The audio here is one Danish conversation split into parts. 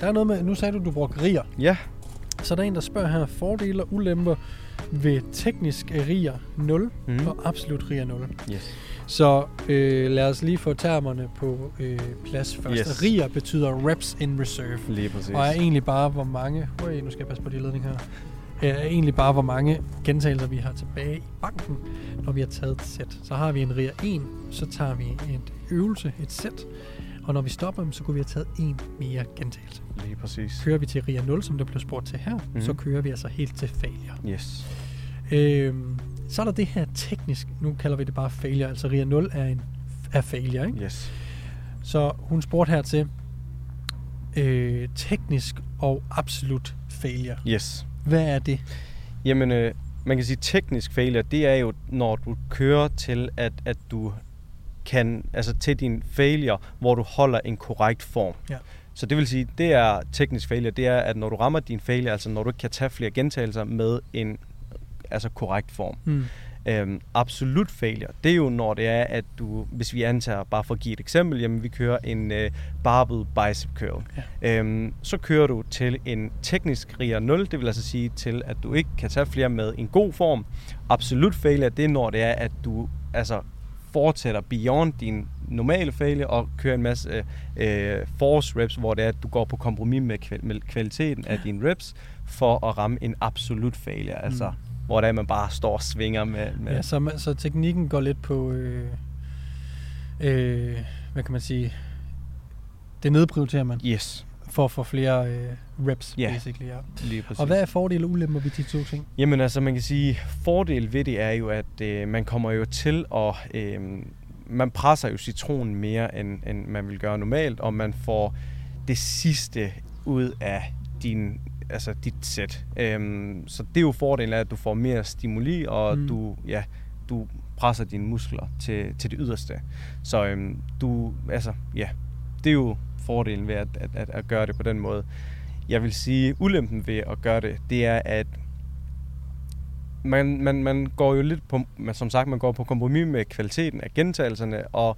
Der er noget med, nu sagde du, du bruger riger. Ja, Så er der en, der spørger her, fordele og ulemper ved teknisk riger 0 mm. Og absolut riger 0. yes. Så øh, lad os lige få termerne på øh, plads først. Yes. Riger betyder reps in reserve. lige præcis. Og er egentlig bare, hvor mange... Øj, nu skal jeg passe på de ledninger her. Er egentlig bare, hvor mange gentagelser vi har tilbage i banken, når vi har taget et sæt. Så har vi en RIA 1, så tager vi et øvelse, et sæt. Og når vi stopper dem, så kunne vi have taget en mere gentagelse. Lige præcis. Kører vi til RIA 0, som der blev spurgt til her, mm-hmm. så kører vi altså helt til failure. Yes. Øhm, så er der det her teknisk, nu kalder vi det bare failure, altså RIA 0 er en er failure, ikke? Yes. Så hun spurgte her til øh, teknisk og absolut failure. Yes. Hvad er det? Jamen, øh, man kan sige, teknisk failure, det er jo, når du kører til, at, at du kan, altså til din failure, hvor du holder en korrekt form. Ja. Så det vil sige, det er teknisk failure, det er, at når du rammer din failure, altså når du ikke kan tage flere gentagelser med en altså korrekt form. Mm. Øhm, absolut failure, det er jo når det er, at du, hvis vi antager, bare for at give et eksempel, jamen vi kører en øh, barbed bicep curl. Ja. Øhm, så kører du til en teknisk RIA 0, det vil altså sige til, at du ikke kan tage flere med en god form. Absolut failure, det er når det er, at du altså fortsætter beyond din normale failure og kører en masse øh, force reps, hvor det er, at du går på kompromis med, kval- med kvaliteten af dine reps for at ramme en absolut failure. Altså, Mm. hvor det er, at man bare står og svinger med... med Ja, så, så teknikken går lidt på, øh, øh, hvad kan man sige, det nedprioriterer man Yes, for at få flere øh, reps, Ja. basically. Ja. lige præcis. Og hvad er fordele og ulemper ved de to ting? Jamen altså, man kan sige, fordel ved det er jo, at øh, man kommer jo til at... Øh, man presser jo citronen mere, end, end man vil gøre normalt, og man får det sidste ud af din, altså dit sæt. Øhm, så det er jo fordelen af, at du får mere stimuli, og mm. du, ja, du presser dine muskler til, til det yderste. Så øhm, du, altså, ja, det er jo fordelen ved at, at, at, at gøre det på den måde. Jeg vil sige, ulempen ved at gøre det, det er, at man, man, man går jo lidt på, man, som sagt, man går på kompromis med kvaliteten af gentagelserne, og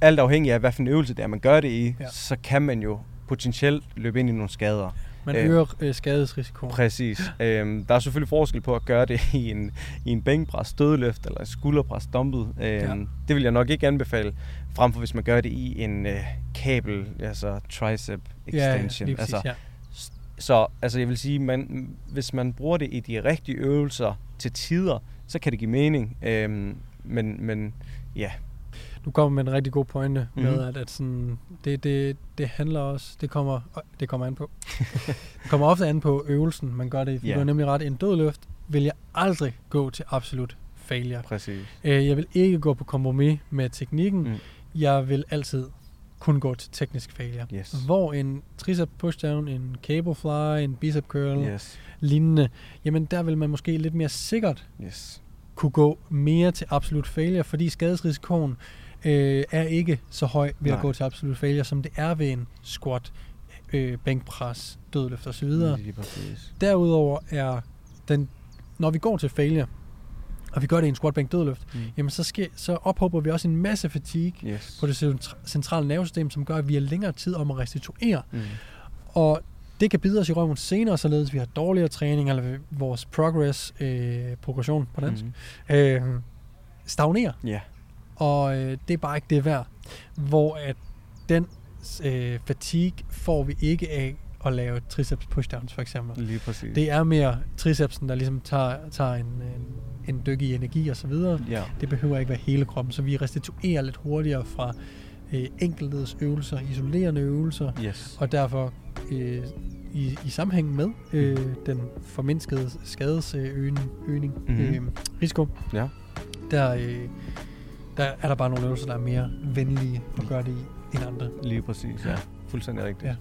alt afhængig af, hvad for en øvelse det er, man gør det i, ja. så kan man jo potentielt løbe ind i nogle skader. Man Øh, øger øh, skadesrisikoen. Præcis. Øhm, der er selvfølgelig forskel på at gøre det i en, i en bænkpres dødløft eller skulderpres dumpet. Øhm, Ja. Det vil jeg nok ikke anbefale, frem for hvis man gør det i en øh, kabel, altså tricep extension. Ja, lige præcis, altså, ja. så altså, jeg vil sige, man, hvis man bruger det i de rigtige øvelser til tider, så kan det give mening. Øhm, men, men ja, Du kommer med en rigtig god pointe mm-hmm. med, Mhm. at, at sådan, det, det, det handler også, det kommer, det kommer an på. det kommer ofte an på øvelsen, man gør det i. Ja. Du har nemlig ret, en dødløft vil jeg aldrig gå til absolut failure. præcis. Øh, Jeg vil ikke gå på kompromis med teknikken. Mm. Mm. Jeg vil altid kun gå til teknisk failure. Yes. Hvor en tricep pushdown, en cable fly, en bicep curl. Yes. lignende, jamen der vil man måske lidt mere sikkert Yes. kunne gå mere til absolut failure, fordi skadesrisikoen øh, er ikke så høj ved Nej. at gå til absolut failure, som det er ved en squat, øh, bænkpres, dødløft osv. Derudover er den, når vi går til failure, og vi gør det i en squat, bænk, dødløft, Mm. jamen så, sker, så ophober vi også en masse fatigue Yes. på det centra- centrale nervesystem, som gør, at vi har længere tid om at restituere. Mm. Og det kan bide os i røven senere, således vi har dårligere træning, eller vores progress, øh, progression på dansk, Mm. øh, stagnerer. Ja. Og øh, det er bare ikke det værd. Hvor at den øh, fatigue får vi ikke af at lave triceps pushdowns for eksempel. Lige præcis. Det er mere tricepsen, der ligesom tager, tager en, en, en dyk i energi og så videre. Ja. Det behøver ikke være hele kroppen, så vi restituerer lidt hurtigere fra øh, enkelteds øvelser, isolerende øvelser, Yes. og derfor øh, i, i sammenhæng med øh, den formindskede skadesøgning, øgning, Mhm. øh, risiko, Ja. der, øh, der er der bare nogle øvelser, der er mere venlige at gøre det i end andre. Lige præcis, ja. Fuldstændig rigtigt. Ja.